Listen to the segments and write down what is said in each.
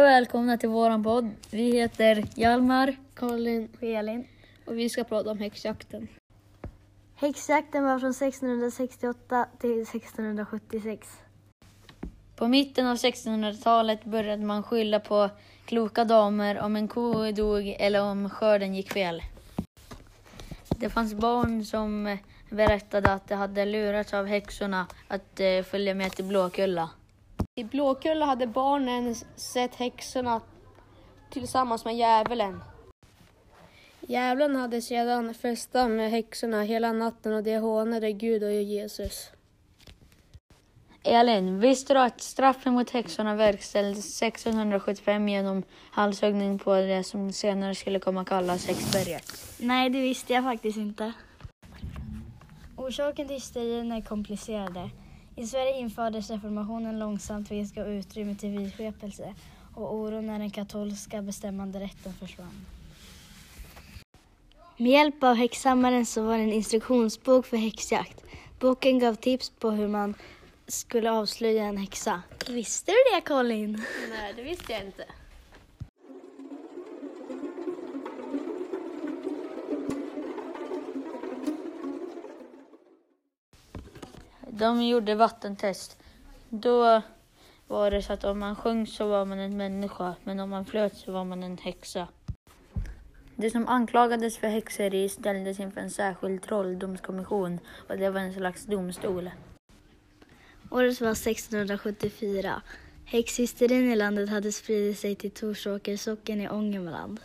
välkomna till våran podd. Vi heter Hjalmar Colin. och Elin. Och vi ska prata om häxjakten. Häxjakten var från 1668 till 1676. På mitten av 1600-talet började man skylla på kloka damer om en ko dog eller om skörden gick fel. Det fanns barn som berättade att de hade lurats av häxorna att eh, följa med till Blåkulla. I Blåkulla hade barnen sett häxorna tillsammans med djävulen. Djävulen hade sedan festat med häxorna hela natten och de hånade Gud och Jesus. Elin, visste du att straffen mot häxorna verkställdes 1675 genom halshuggning på det som senare skulle komma kallas häxberget? Nej, det visste jag faktiskt inte. Orsaken till hysterin är komplicerade. I Sverige infördes reformationen långsamt vilket gav utrymme till vidskepelse och oron när den katolska bestämmande rätten försvann. Med hjälp av häxhammaren så var det en instruktionsbok för häxjakt. Boken gav tips på hur man skulle avslöja en häxa. Visste du det Colin? Nej, det visste jag inte. De gjorde vattentest. Då var det så att om man sjöng så var man en människa, men om man flöt så var man en häxa. De som anklagades för häxeri ställdes inför en särskild trolldomskommission och det var en slags domstol. Året var 1674. Häxhysterin i landet hade spridit sig till Torsåker socken i Ångermanland.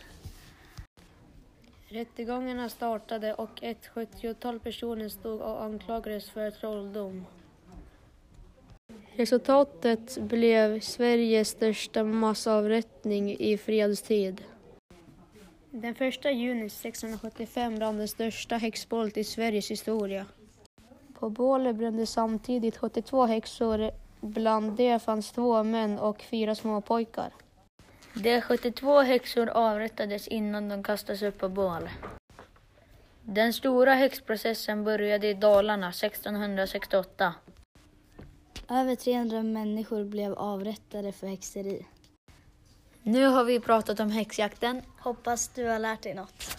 Rättegångarna startade och ett 70-tal personer stod och anklagades för trolldom. Resultatet blev Sveriges största massavrättning i fredstid. Den 1 juni 1675 brann den största häxbålet i Sveriges historia. På bålet brände samtidigt 72 häxor. Bland det fanns två män och fyra små pojkar. De 72 häxor avrättades innan de kastades upp på bål. Den stora häxprocessen började i Dalarna 1668. Över 300 människor blev avrättade för häxeri. Nu har vi pratat om häxjakten. Hoppas du har lärt dig något.